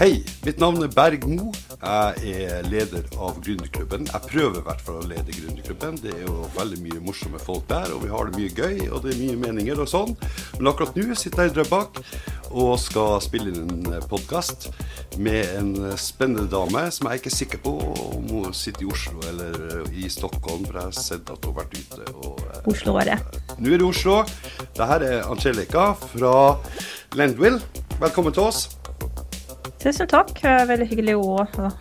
Hei, mitt navn er Berg Mo. Jeg er leder av Gründerklubben. Jeg prøver i hvert fall å lede Gründerklubben. Det er jo veldig mye morsomme folk der, og vi har det mye gøy, og det er mye meninger og sånn. Men akkurat nå sitter jeg i Drøbak og skal spille inn en podkast med en spennende dame som jeg ikke er sikker på om hun sitter i Oslo eller i Stockholm, for jeg har sett at hun har vært ute. Og, Oslo var det. Nå er det Oslo. Dette er Angelica fra Lendwill. Velkommen til oss. Tusen takk. Veldig hyggelig å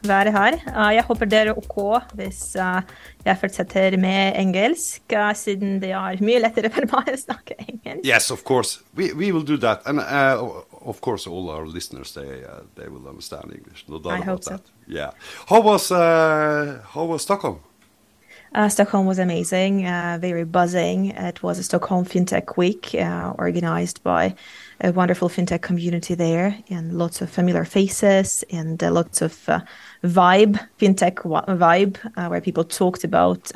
være her. Jeg håper dere er OK hvis jeg fortsetter med engelsk, siden det er mye lettere for meg å snakke engelsk. Yes, of course. We, we will do that. And uh, of course, all our listeners, they, uh, they will understand English. No doubt I about hope so. Yeah. How was, uh, how was Stockholm? Uh, Stockholm was amazing, uh, very buzzing. It was a Stockholm FinTech Week uh, organized by a wonderful FinTech community there, and lots of familiar faces and uh, lots of uh, vibe, FinTech vibe, uh, where people talked about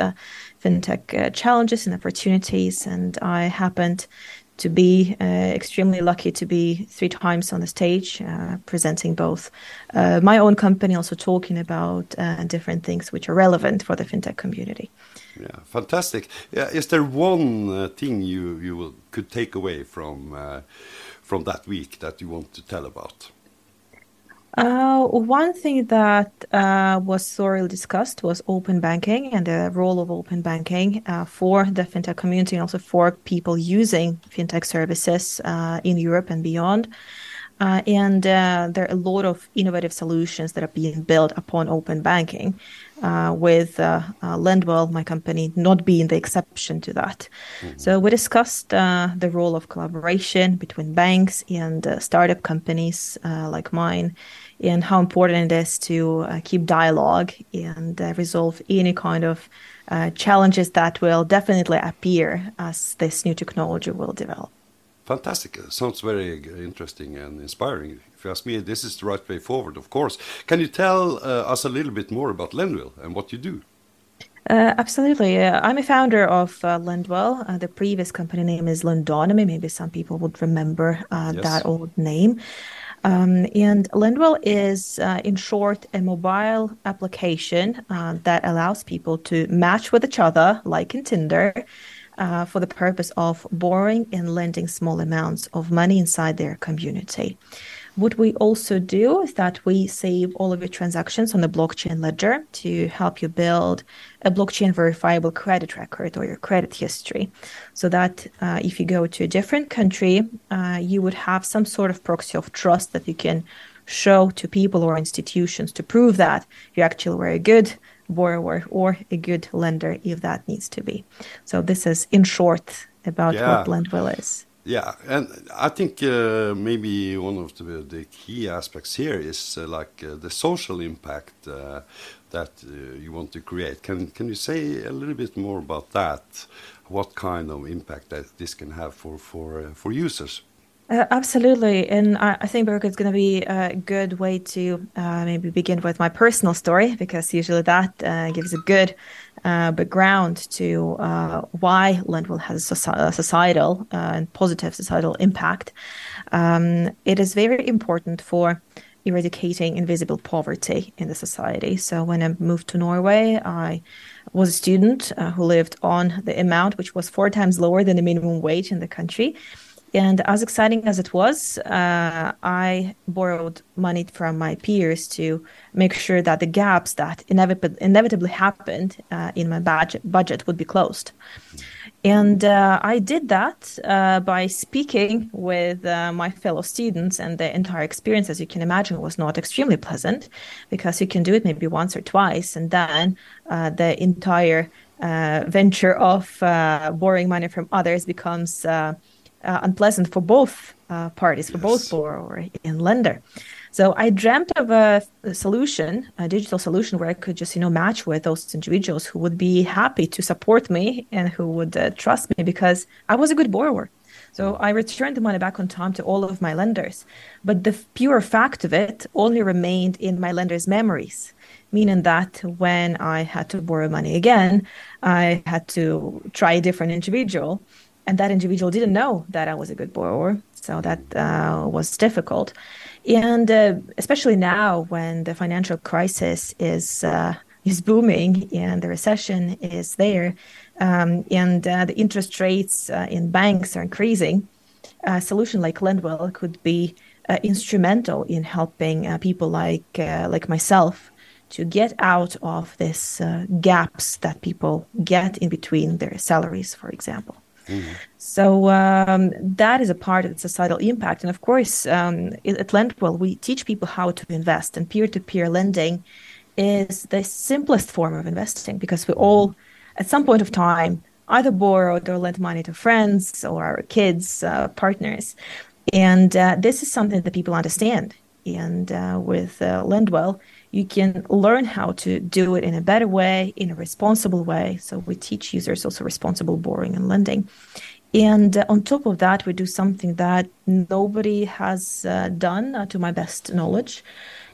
FinTech challenges and opportunities. And I happened to be uh, extremely lucky to be three times on the stage, uh, presenting both uh, my own company, also talking about uh, different things which are relevant for the fintech community. Yeah, fantastic. Yeah, is there one uh, thing you you will, could take away from uh, from that week that you want to tell about? Uh, one thing that uh, was thoroughly discussed was open banking and the role of open banking uh, for the fintech community and also for people using fintech services uh, in Europe and beyond. Uh, and uh, there are a lot of innovative solutions that are being built upon open banking, uh, with uh, uh, Lendwill, my company, not being the exception to that. So we discussed uh, the role of collaboration between banks and uh, startup companies uh, like mine, and how important it is to uh, keep dialogue and uh, resolve any kind of uh, challenges that will definitely appear as this new technology will develop. Fantastic. Uh, Sounds very interesting and inspiring. If you ask me, this is the right way forward, of course. Can you tell uh, us a little bit more about Lendwill and what you do? Uh, absolutely. Uh, I'm a founder of uh, Lendwill. Uh, the previous company name is Lendonomy. Maybe some people would remember uh, Yes. that old name. Um, and Lendwill is, uh, in short, a mobile application uh, that allows people to match with each other, like in Tinder, uh, for the purpose of borrowing and lending small amounts of money inside their community. What we also do is that we save all of your transactions on the blockchain ledger to help you build a blockchain verifiable credit record or your credit history. So that uh, if you go to a different country, uh, you would have some sort of proxy of trust that you can show to people or institutions to prove that you actually were a good borrower or a good lender if that needs to be. So this is in short about Yeah. what Lendwill is. Yeah, and I think uh, maybe one of the, the key aspects here is uh, like uh, the social impact uh, that uh, you want to create. Can can you say a little bit more about that? What kind of impact that this can have for for uh, for users? Absolutely. And I, I think Berg is going to be a good way to maybe begin with my personal story because usually that gives a good uh, background to uh, why Lendwill has a societal uh, and positive societal impact. Um, it is very important for eradicating invisible poverty in the society. So when I moved to Norway, I was a student uh, who lived on the amount which was four times lower than the minimum wage in the country. And as exciting as it was, uh, I borrowed money from my peers to make sure that the gaps that inevitably, inevitably happened uh, in my budget, budget would be closed. And uh, I did that uh, by speaking with uh, my fellow students, and the entire experience, as you can imagine, was not extremely pleasant because you can do it maybe once or twice, and then uh, the entire venture of borrowing money from others becomes uh, unpleasant for both uh, parties, for both borrower and lender. So I dreamt of a, a solution, a digital solution where I could just, you know, match with those individuals who would be happy to support me and who would uh, trust me because I was a good borrower. So I returned the money back on time to all of my lenders. But the pure fact of it only remained in my lenders' memories, meaning that when I had to borrow money again, I had to try a different individual. And that individual didn't know that I was a good borrower. So that uh, was difficult. And uh, especially now when the financial crisis is uh, is booming and the recession is there, um, and uh, the interest rates uh, in banks are increasing, a solution like Lendwill could be uh, instrumental in helping people like like myself to get out of uh, gaps that people get in between their salaries, for example. Mm-hmm. So um, that is a part of the societal impact, and of course, um, at Lendwill we teach people how to invest, and peer-to-peer lending is the simplest form of investing because we all, at some point of time, either borrowed or lent money to friends or our kids, uh, partners. And uh, this is something that people understand. And uh, with uh, Lendwill, you can learn how to do it in a better way, in a responsible way. So we teach users also responsible borrowing and lending. And uh, on top of that, we do something that nobody has uh, done, uh, to my best knowledge,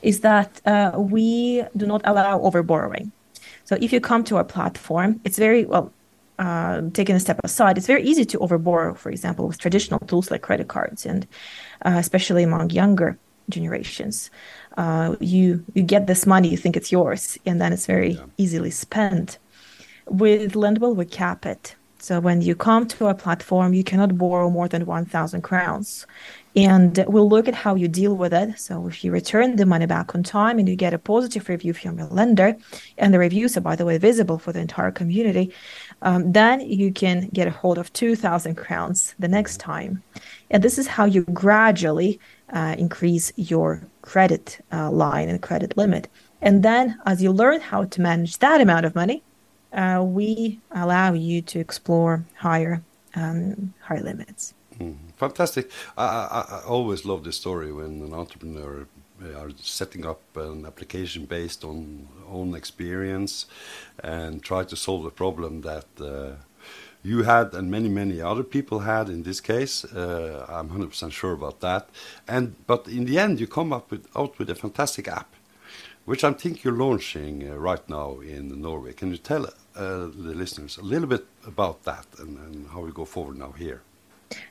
is that uh, we do not allow overborrowing. So if you come to our platform, it's very well. Uh, taking a step aside, it's very easy to overborrow, for example, with traditional tools like credit cards, and uh, especially among younger generations. Uh, you you get this money, you think it's yours, and then it's very yeah. easily spent. With Lendwill, we cap it. So when you come to our platform, you cannot borrow more than 1,000 crowns and we'll look at how you deal with it. So if you return the money back on time and you get a positive review from your lender, and the reviews are by the way visible for the entire community, um, then you can get a hold of 2,000 crowns the next time. And this is how you gradually uh, increase your credit uh, line and credit limit. And then as you learn how to manage that amount of money, uh, we allow you to explore higher um, higher limits. Mm, fantastic. I, I, I, always love this story when an entrepreneur are setting up an application based on own experience and try to solve a problem that uh, you had and many many other people had in this case. Uh, I'm 100% sure about that. And but in the end, you come up with out with a fantastic app, which I think you're launching uh, right now in Norway. Can you tell uh, the listeners a little bit about that and, and how we go forward now here?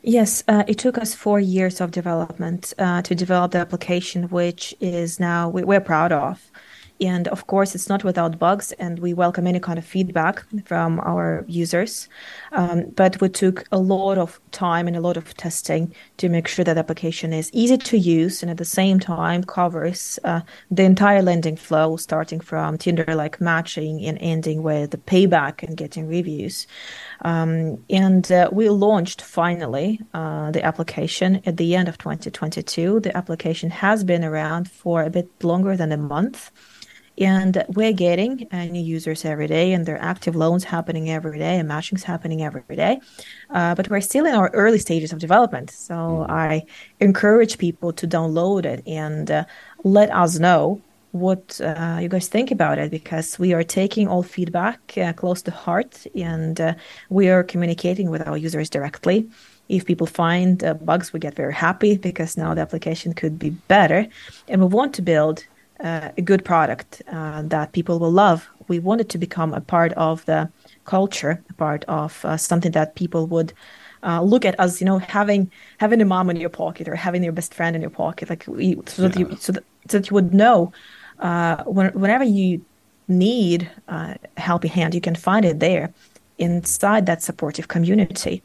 Yes, uh, it took us four years of development uh, to develop the application, which is now we, we're proud of. And of course, it's not without bugs, and we welcome any kind of feedback from our users. Um, but we took a lot of time and a lot of testing to make sure that the application is easy to use and at the same time covers uh, the entire lending flow, starting from Tinder like matching and ending with the payback and getting reviews. Um, and uh, we launched finally uh, the application at the end of 2022. The application has been around for a bit longer than a month. And we're getting uh, new users every day, and there are active loans happening every day, and matchings happening every day. Uh, but we're still in our early stages of development. So mm-hmm. I encourage people to download it and uh, let us know what uh, you guys think about it because we are taking all feedback uh, close to heart and uh, we are communicating with our users directly if people find uh, bugs we get very happy because now the application could be better and we want to build uh, a good product uh, that people will love. We want it to become a part of the culture, a part of uh, something that people would uh, look at as you know having having a mom in your pocket or having your best friend in your pocket, like so that you so that, so that you would know uh, when, whenever you need a helping hand, you can find it there inside that supportive community.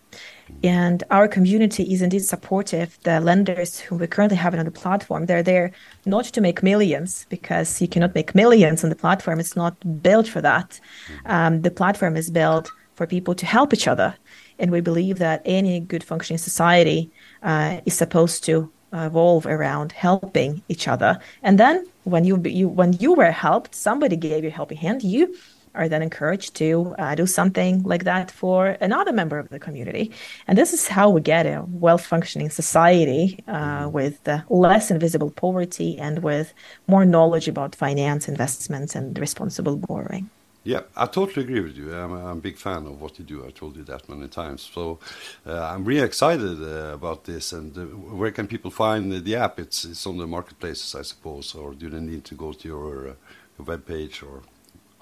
And our community is indeed supportive. The lenders who we currently have on the platform, they're there not to make millions because you cannot make millions on the platform. It's not built for that. Um, the platform is built for people to help each other. And we believe that any good functioning society uh, is supposed to evolve around helping each other. And then when you, you when you were helped, somebody gave you a helping hand. You are then encouraged to uh, do something like that for another member of the community. And this is how we get a well functioning society uh, with uh, less invisible poverty and with more knowledge about finance, investments, and responsible borrowing. Yeah, I totally agree with you. I'm, I'm, a big fan of what you do. I told you that many times. So uh, I'm really excited uh, about this. And uh, where can people find the app? It's, it's on the marketplaces, I suppose, or do they need to go to your, uh, your web page or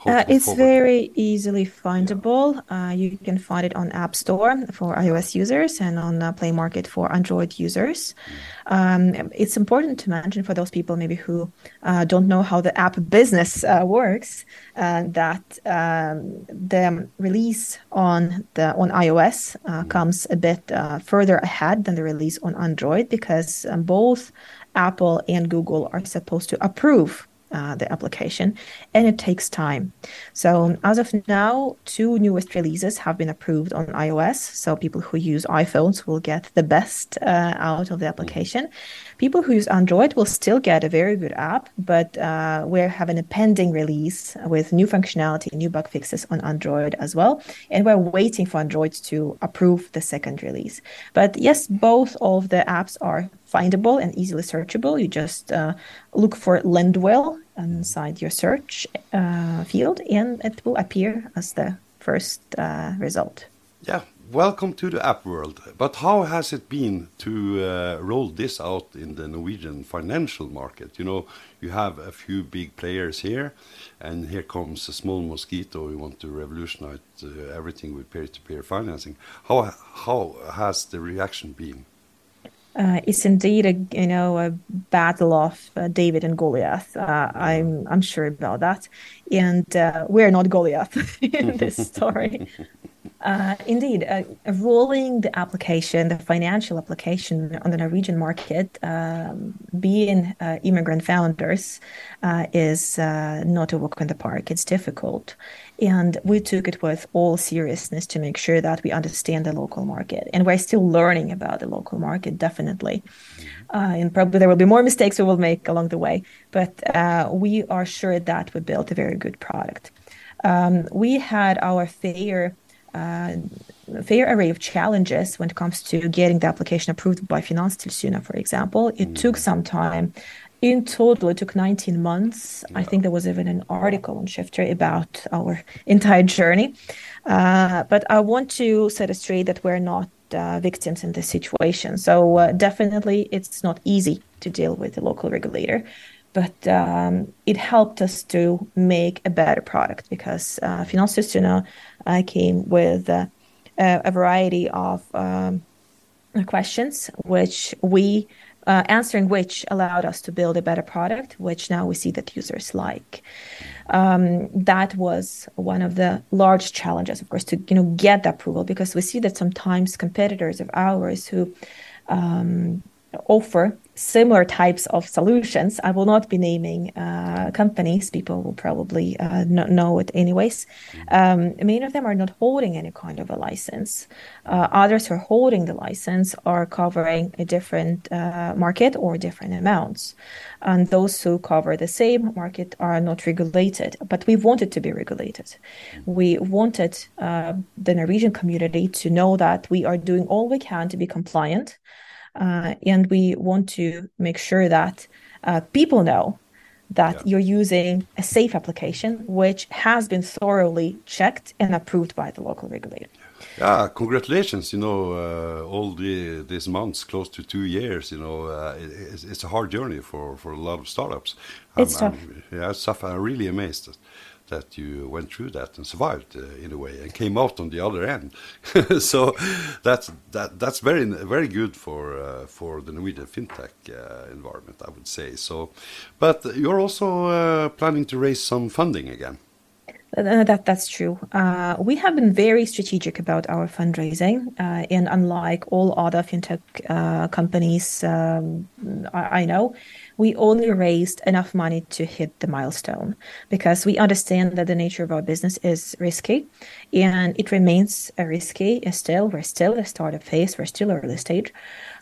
uh, it's forward? very easily findable. Yeah. Uh, you can find it on App Store for iOS users and on uh, Play Market for Android users. Mm. Um, it's important to mention for those people maybe who uh, don't know how the app business uh, works uh, that um, the release on the on iOS mm. comes a bit further ahead than the release on Android because um, both Apple and Google are supposed to approve uh, the application, and it takes time. So, as of now, two newest releases have been approved on iOS. So, people who use iPhones will get the best uh, out of the application. People who use Android will still get a very good app, but uh, we're having a pending release with new functionality, new bug fixes on Android as well. And we're waiting for Android to approve the second release. But yes, both of the apps are findable and easily searchable. You just uh, look for Lendwill inside your search uh, field, and it will appear as the first uh, result. Yeah, welcome to the app world. But how has it been to uh, roll this out in the Norwegian financial market? You know, you have a few big players here, and here comes a small mosquito who want to revolutionize uh, everything with peer-to-peer -peer financing. How how has the reaction been? Uh, it's indeed a you know a battle of uh, David and Goliath. Uh, I'm I'm sure about that, and uh, we're not Goliath in this story. Uh, indeed, uh, rolling the application, the financial application on the Norwegian market, um, being uh, immigrant founders, uh, is uh, not a walk in the park. It's difficult. And we took it with all seriousness to make sure that we understand the local market. And we're still learning about the local market, definitely. Mm-hmm. Uh, and probably there will be more mistakes we will make along the way. But we are sure that we built a very good product. Um, we had our fair uh, fair array of challenges when it comes to getting the application approved by Finanstilsynet, for example. It mm. took some time. In total, it took 19 months. Yeah. I think there was even an article on Shifter about our entire journey. Uh, but I want to set it straight that we're not uh, victims in this situation. So uh, definitely, it's not easy to deal with the local regulator but um, it helped us to make a better product because uh, Finanstilsynet uh, came with uh, a variety of um, questions, which we uh, answering which allowed us to build a better product, which now we see that users like. Um, that was one of the large challenges, of course, to you know get the approval because we see that sometimes competitors of ours who um, offer similar types of solutions. I will not be naming uh, companies. People will probably uh, know it anyways. Um, many of them are not holding any kind of a license. Uh, others who are holding the license are covering a different uh, market or different amounts. And those who cover the same market are not regulated. But we wanted to be regulated. We wanted uh, the Norwegian community to know that we are doing all we can to be compliant uh, and we want to make sure that uh, people know that yeah. you're using a safe application which has been thoroughly checked and approved by the local regulator. Yeah, congratulations! You know, uh, all the these months, close to two years. You know, uh, it's, it's, a hard journey for, for a lot of startups. It's I'm, tough. I'm, yeah, it's tough. I'm really amazed that you went through that and survived uh, in a way and came out on the other end. so that's that that's very very good for uh, for the Norwegian fintech uh, environment, I would say. So, but you're also uh, planning to raise some funding again. Uh, that that's true. Uh, we have been very strategic about our fundraising, uh, and unlike all other fintech uh, companies um, I, I, know, we only raised enough money to hit the milestone because we understand that the nature of our business is risky, and it remains risky. Still, we're still a startup phase. We're still early stage.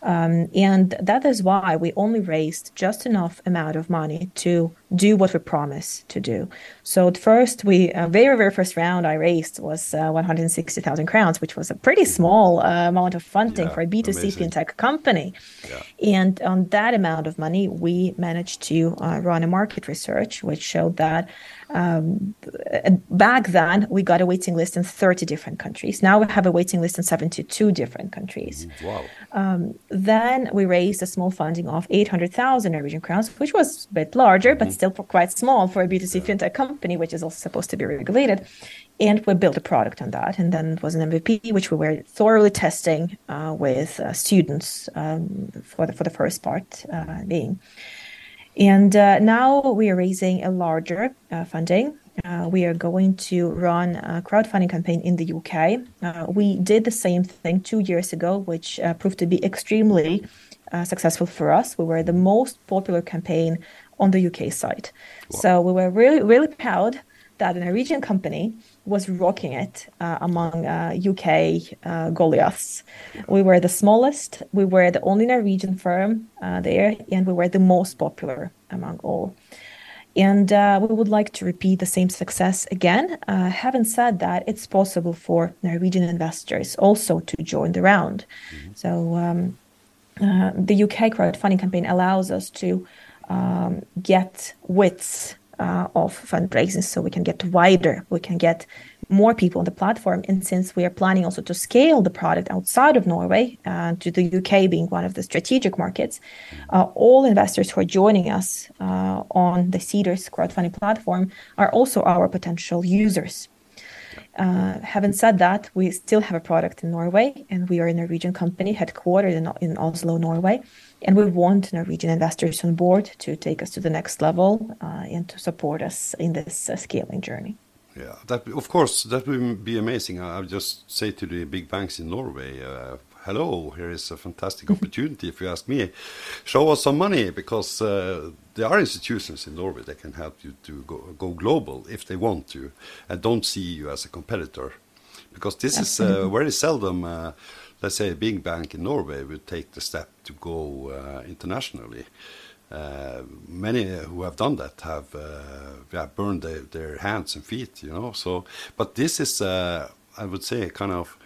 Um, and that is why we only raised just enough amount of money to do what we promised to do. So first, we uh, very very first round I raised was uh, 160,000 crowns, which was a pretty small uh, amount of funding yeah, for a B2C amazing. fintech company. Yeah. And on that amount of money, we managed to uh, run a market research, which showed that um, back then we got a waiting list in 30 different countries. Now we have a waiting list in 72 different countries. Wow. Um, then we raised a small funding of 800,000 Norwegian crowns, which was a bit larger, but mm-hmm. still quite small for a B2C yeah. fintech company, which is also supposed to be regulated. And we built a product on that. And then it was an MVP, which we were thoroughly testing uh, with uh, students um, for, the, for the first part uh, being. And uh, now we are raising a larger uh, funding uh, we are going to run a crowdfunding campaign in the UK. Uh, we did the same thing two years ago, which uh, proved to be extremely uh, successful for us. We were the most popular campaign on the UK side. Wow. So we were really, really proud that a Norwegian company was rocking it uh, among UK uh, Goliaths. We were the smallest, we were the only Norwegian firm there, and we were the most popular among all. And uh, we would like to repeat the same success again. Uh, having said that, it's possible for Norwegian investors also to join the round. Mm-hmm. So um, uh, the UK crowdfunding campaign allows us to um, get widths uh, of fundraising so we can get wider, we can get more people on the platform. And since we are planning also to scale the product outside of Norway, uh, to the UK being one of the strategic markets, uh, all investors who are joining us uh, on the Seedrs crowdfunding platform are also our potential users. Uh, having said that, we still have a product in Norway, and we are a Norwegian company headquartered in, in Oslo, Norway. And we want Norwegian investors on board to take us to the next level uh, and to support us in this uh, scaling journey. Yeah, that of course that would be amazing. I would just say to the big banks in Norway, uh, hello, here is a fantastic opportunity. if you ask me, show us some money because uh, there are institutions in Norway that can help you to go, go global if they want to, and don't see you as a competitor, because this Absolutely. is uh, very seldom. Uh, let's say a big bank in Norway would take the step to go uh, internationally. Uh, many who have done that have uh, yeah, burned their, their, hands and feet, you know. So, but this is, uh, I would say, a kind of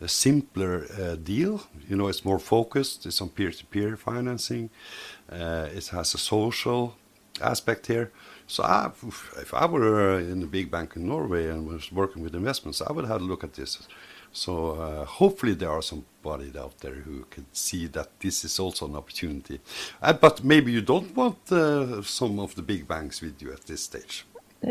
a simpler uh, deal. You know, it's more focused. It's on peer-to-peer financing. Uh, it has a social aspect here. So, I, if I were in a big bank in Norway and was working with investments, I would have a look at this so uh, hopefully there are somebody out there who can see that this is also an opportunity. Uh, but maybe you don't want uh, some of the big banks with you at this stage.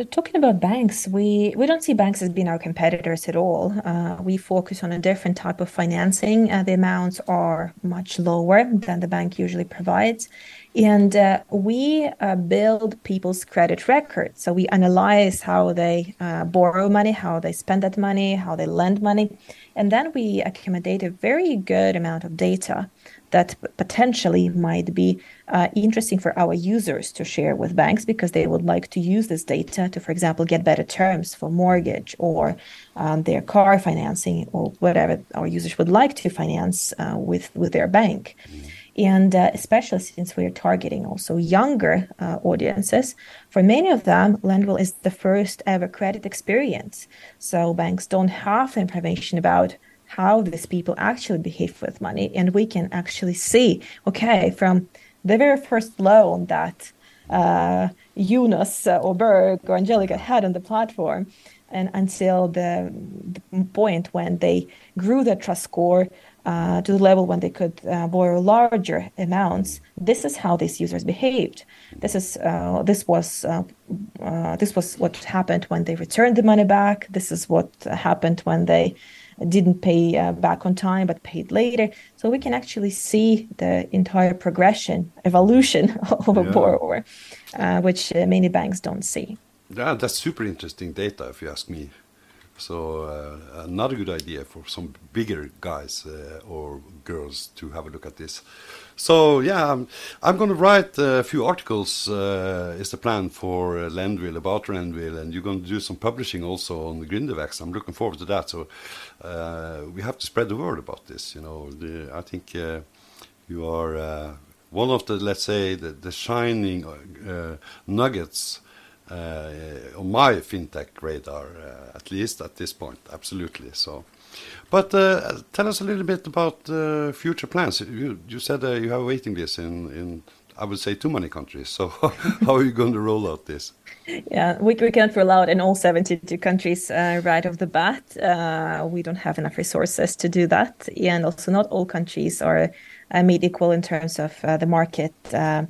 Talking about banks, we, we don't see banks as being our competitors at all. Uh, we focus on a different type of financing. Uh, the amounts are much lower than the bank usually provides. And uh, we uh, build people's credit records. So we analyze how they uh, borrow money, how they spend that money, how they lend money. And then we accommodate a very good amount of data that potentially might be uh, interesting for our users to share with banks because they would like to use this data to, for example, get better terms for mortgage or um, their car financing or whatever our users would like to finance uh, with, with their bank. And uh, especially since we are targeting also younger uh, audiences, for many of them, Lendwill is the first ever credit experience. So banks don't have the information about how these people actually behave with money. And we can actually see, okay, from the very first loan that uh, Eunice or Berg or Anzhelika had on the platform, and until the, the point when they grew their trust score uh, to the level when they could uh, borrow larger amounts. This is how these users behaved. This is uh, this was uh, uh, this was what happened when they returned the money back. This is what happened when they didn't pay uh, back on time but paid later. So we can actually see the entire progression, evolution of a yeah. borrower, which many banks don't see. Yeah, that's super interesting data, if you ask me. So uh, another good idea for some bigger guys uh, or girls to have a look at this. So yeah, I'm, I'm going to write a few articles. Uh, is the plan for uh, Lendwill about Lendwill, and you're going to do some publishing also on the Gründervekst. I'm looking forward to that. So uh, we have to spread the word about this. You know, the, I think uh, you are uh, one of the let's say the, the shining uh, nuggets uh, on my fintech radar, uh, at least at this point. Absolutely. So, but uh, tell us a little bit about future plans. You, you said you have a waiting list in, in I would say too many countries. So how are you going to roll out this? Yeah, we, we can't roll out in all 72 countries uh, right off the bat. Uh, we don't have enough resources to do that. And also not all countries are uh, made equal in terms of uh, the market uh,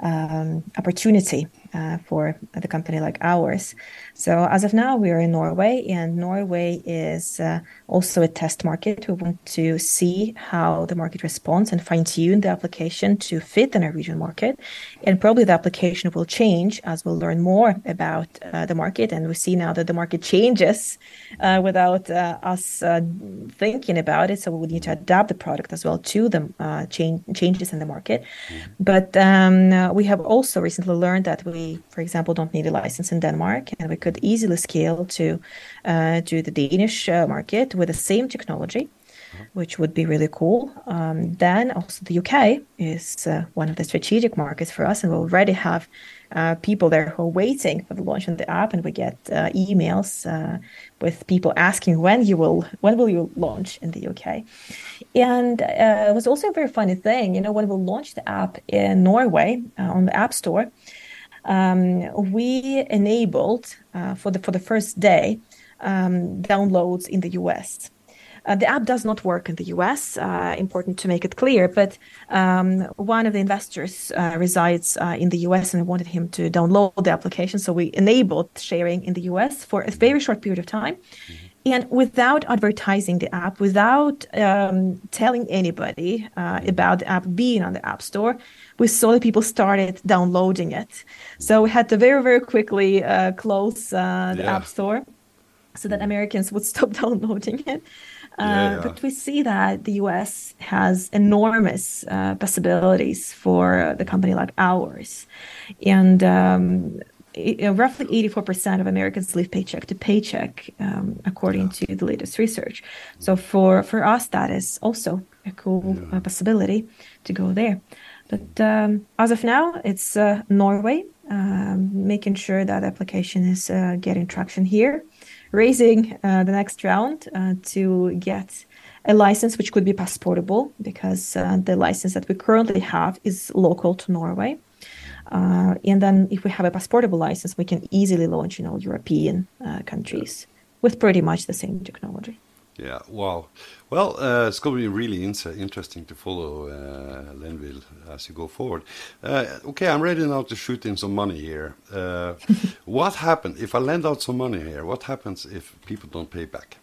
um, opportunity uh, for the company like ours. So as of now, we are in Norway, and Norway is uh, also a test market. We want to see how the market responds and fine tune the application to fit the Norwegian market. And probably the application will change as we'll learn more about uh, the market. And we see now that the market changes uh, without uh, us uh, thinking about it. So we need to adapt the product as well to the change, changes in the market. Mm. But um, we have also recently learned that we for example, don't need a license in Denmark, and we could easily scale to uh, to the Danish uh, market with the same technology, mm-hmm. which would be really cool. Um, then also the UK is uh, one of the strategic markets for us, and we already have uh, people there who are waiting for the launch of the app, and we get uh, emails uh, with people asking when you will when will you launch in the UK. And uh, it was also a very funny thing, you know, when we launched the app in Norway uh, on the App Store um, we enabled uh, for the for the first day um, downloads in the US. Uh, the app does not work in the US, uh, important to make it clear, but um, one of the investors uh, resides uh, in the US and we wanted him to download the application. So we enabled sharing in the US for a very short period of time. Mm-hmm and without advertising the app, without um, telling anybody uh, about the app being on the App Store, we saw that people started downloading it. So we had to very, very quickly uh, close uh, the yeah. App Store so that Americans would stop downloading it. Uh, yeah, yeah. But we see that the US has enormous uh, possibilities for the company like ours. And um, roughly 84% of Americans live paycheck to paycheck, um, according yeah. to the latest research. So for, for us, that is also a cool yeah. uh, possibility to go there. But um, as of now, it's uh, Norway, um, making sure that application is uh, getting traction here, raising uh, the next round uh, to get a license which could be passportable because uh, the license that we currently have is local to Norway. Uh, and then if we have a passportable license, we can easily launch in all European uh, countries with pretty much the same technology. Yeah, wow. Well, uh, it's going to be really in interesting to follow uh, Lendwill as you go forward. Uh, okay, I'm ready now to shoot in some money here. Uh, what happens if I lend out some money here? What happens if people don't pay back?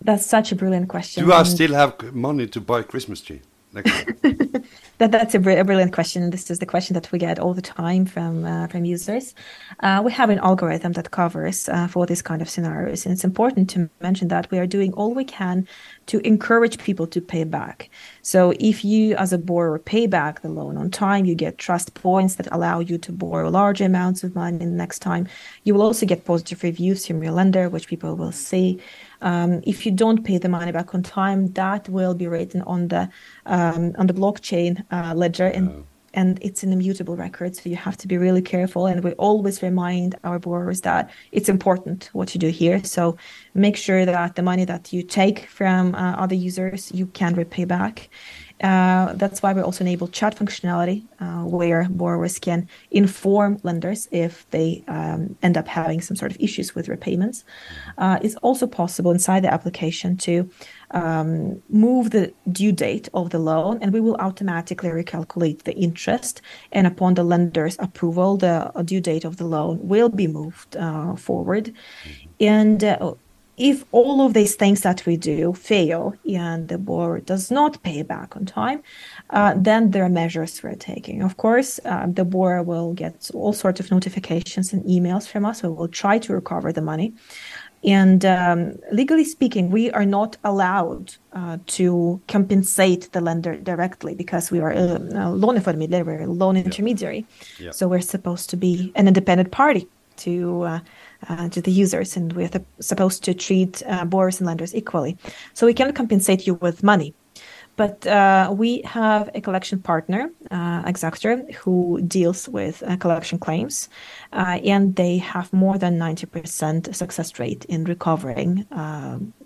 That's such a brilliant question. Do I still have money to buy Christmas tree? that that's a, br- a, brilliant question. This is the question that we get all the time from uh, from users. Uh, we have an algorithm that covers uh, for this kind of scenarios, and it's important to mention that we are doing all we can to encourage people to pay back. So if you, as a borrower, pay back the loan on time, you get trust points that allow you to borrow large amounts of money next time. You will also get positive reviews from your lender, which people will see. Um, if you don't pay the money back on time, that will be written on the um, on the blockchain uh, ledger, and oh. and it's an immutable record. So you have to be really careful. And we always remind our borrowers that it's important what you do here. So make sure that the money that you take from uh, other users you can repay back. Uh, that's why we also enable chat functionality uh, where borrowers can inform lenders if they um, end up having some sort of issues with repayments. Uh, it's also possible inside the application to um, move the due date of the loan and we will automatically recalculate the interest. And upon the lender's approval, the due date of the loan will be moved uh, forward. Mm-hmm. And uh, if all of these things that we do fail and the borrower does not pay back on time, uh, then there are measures we're taking. Of course, uh, the borrower will get all sorts of notifications and emails from us. We'll try to recover the money. And um, legally speaking, we are not allowed uh, to compensate the lender directly because we are a, a låneformidler, we're a loan intermediary. Yeah. So we're supposed to be an independent party to uh, uh, to the users, and we're th- supposed to treat uh, borrowers and lenders equally. So we cannot compensate you with money. But we have a collection partner, uh, Axactor, who deals with collection claims, and they have more than 90% success rate in recovering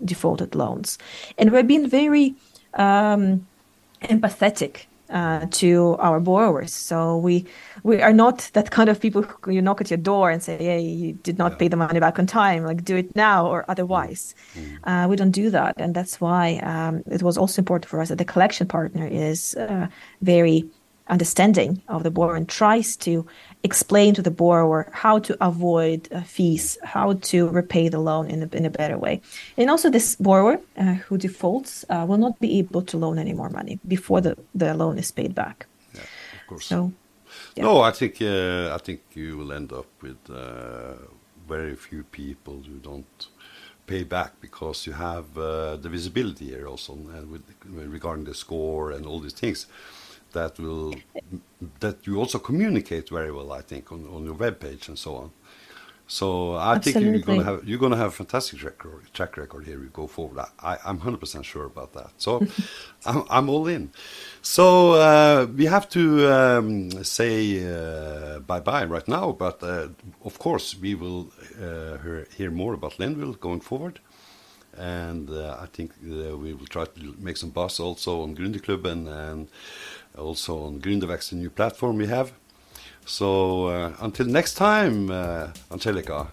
defaulted loans. And we've been very um, empathetic uh, to our borrowers. So we we are not that kind of people who you knock at your door and say, "Hey, you did not yeah. pay the money back on time. Like do it now or otherwise." Mm. Uh, we don't do that, and that's why um, it was also important for us that the collection partner is uh, very understanding of the borrower and tries to explain to the borrower how to avoid uh, fees, how to repay the loan in a, in a better way. And also, this borrower uh, who defaults uh, will not be able to loan any more money before the, the loan is paid back. Yeah, of course. So, yeah. No, I think uh, I think you will end up with uh, very few people who don't pay back because you have uh, the visibility here also and with regarding the score and all these things that will that you also communicate very well, I think, on, on your web page and so on. So I Absolutely. think you're gonna have you're gonna have a fantastic track record, track record here. You go forward. I, I'm 100 percent sure about that. So I'm, I'm all in. So uh, we have to um, say uh, bye bye right now, but uh, of course we will uh, hear, hear, more about Lendwill going forward, and uh, I think uh, we will try to make some buzz also on Gründerklubben and also on Gründervekst, the new platform we have. So uh, until next time, uh, Anzhelika,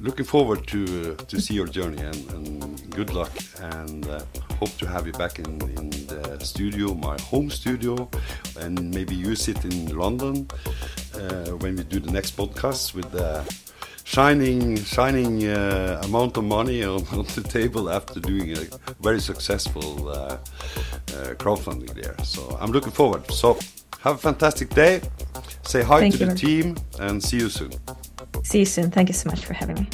looking forward to uh, to see your journey and, and good luck and uh, hope to have you back in, in the studio, my home studio, and maybe you sit in London when we do the next podcast with shining shining uh, amount of money on, on, the table after doing a very successful uh, uh, crowdfunding there. So I'm looking forward. So have a fantastic day. Say hi Thank to the team and see you soon. See you soon. Thank you so much for having me.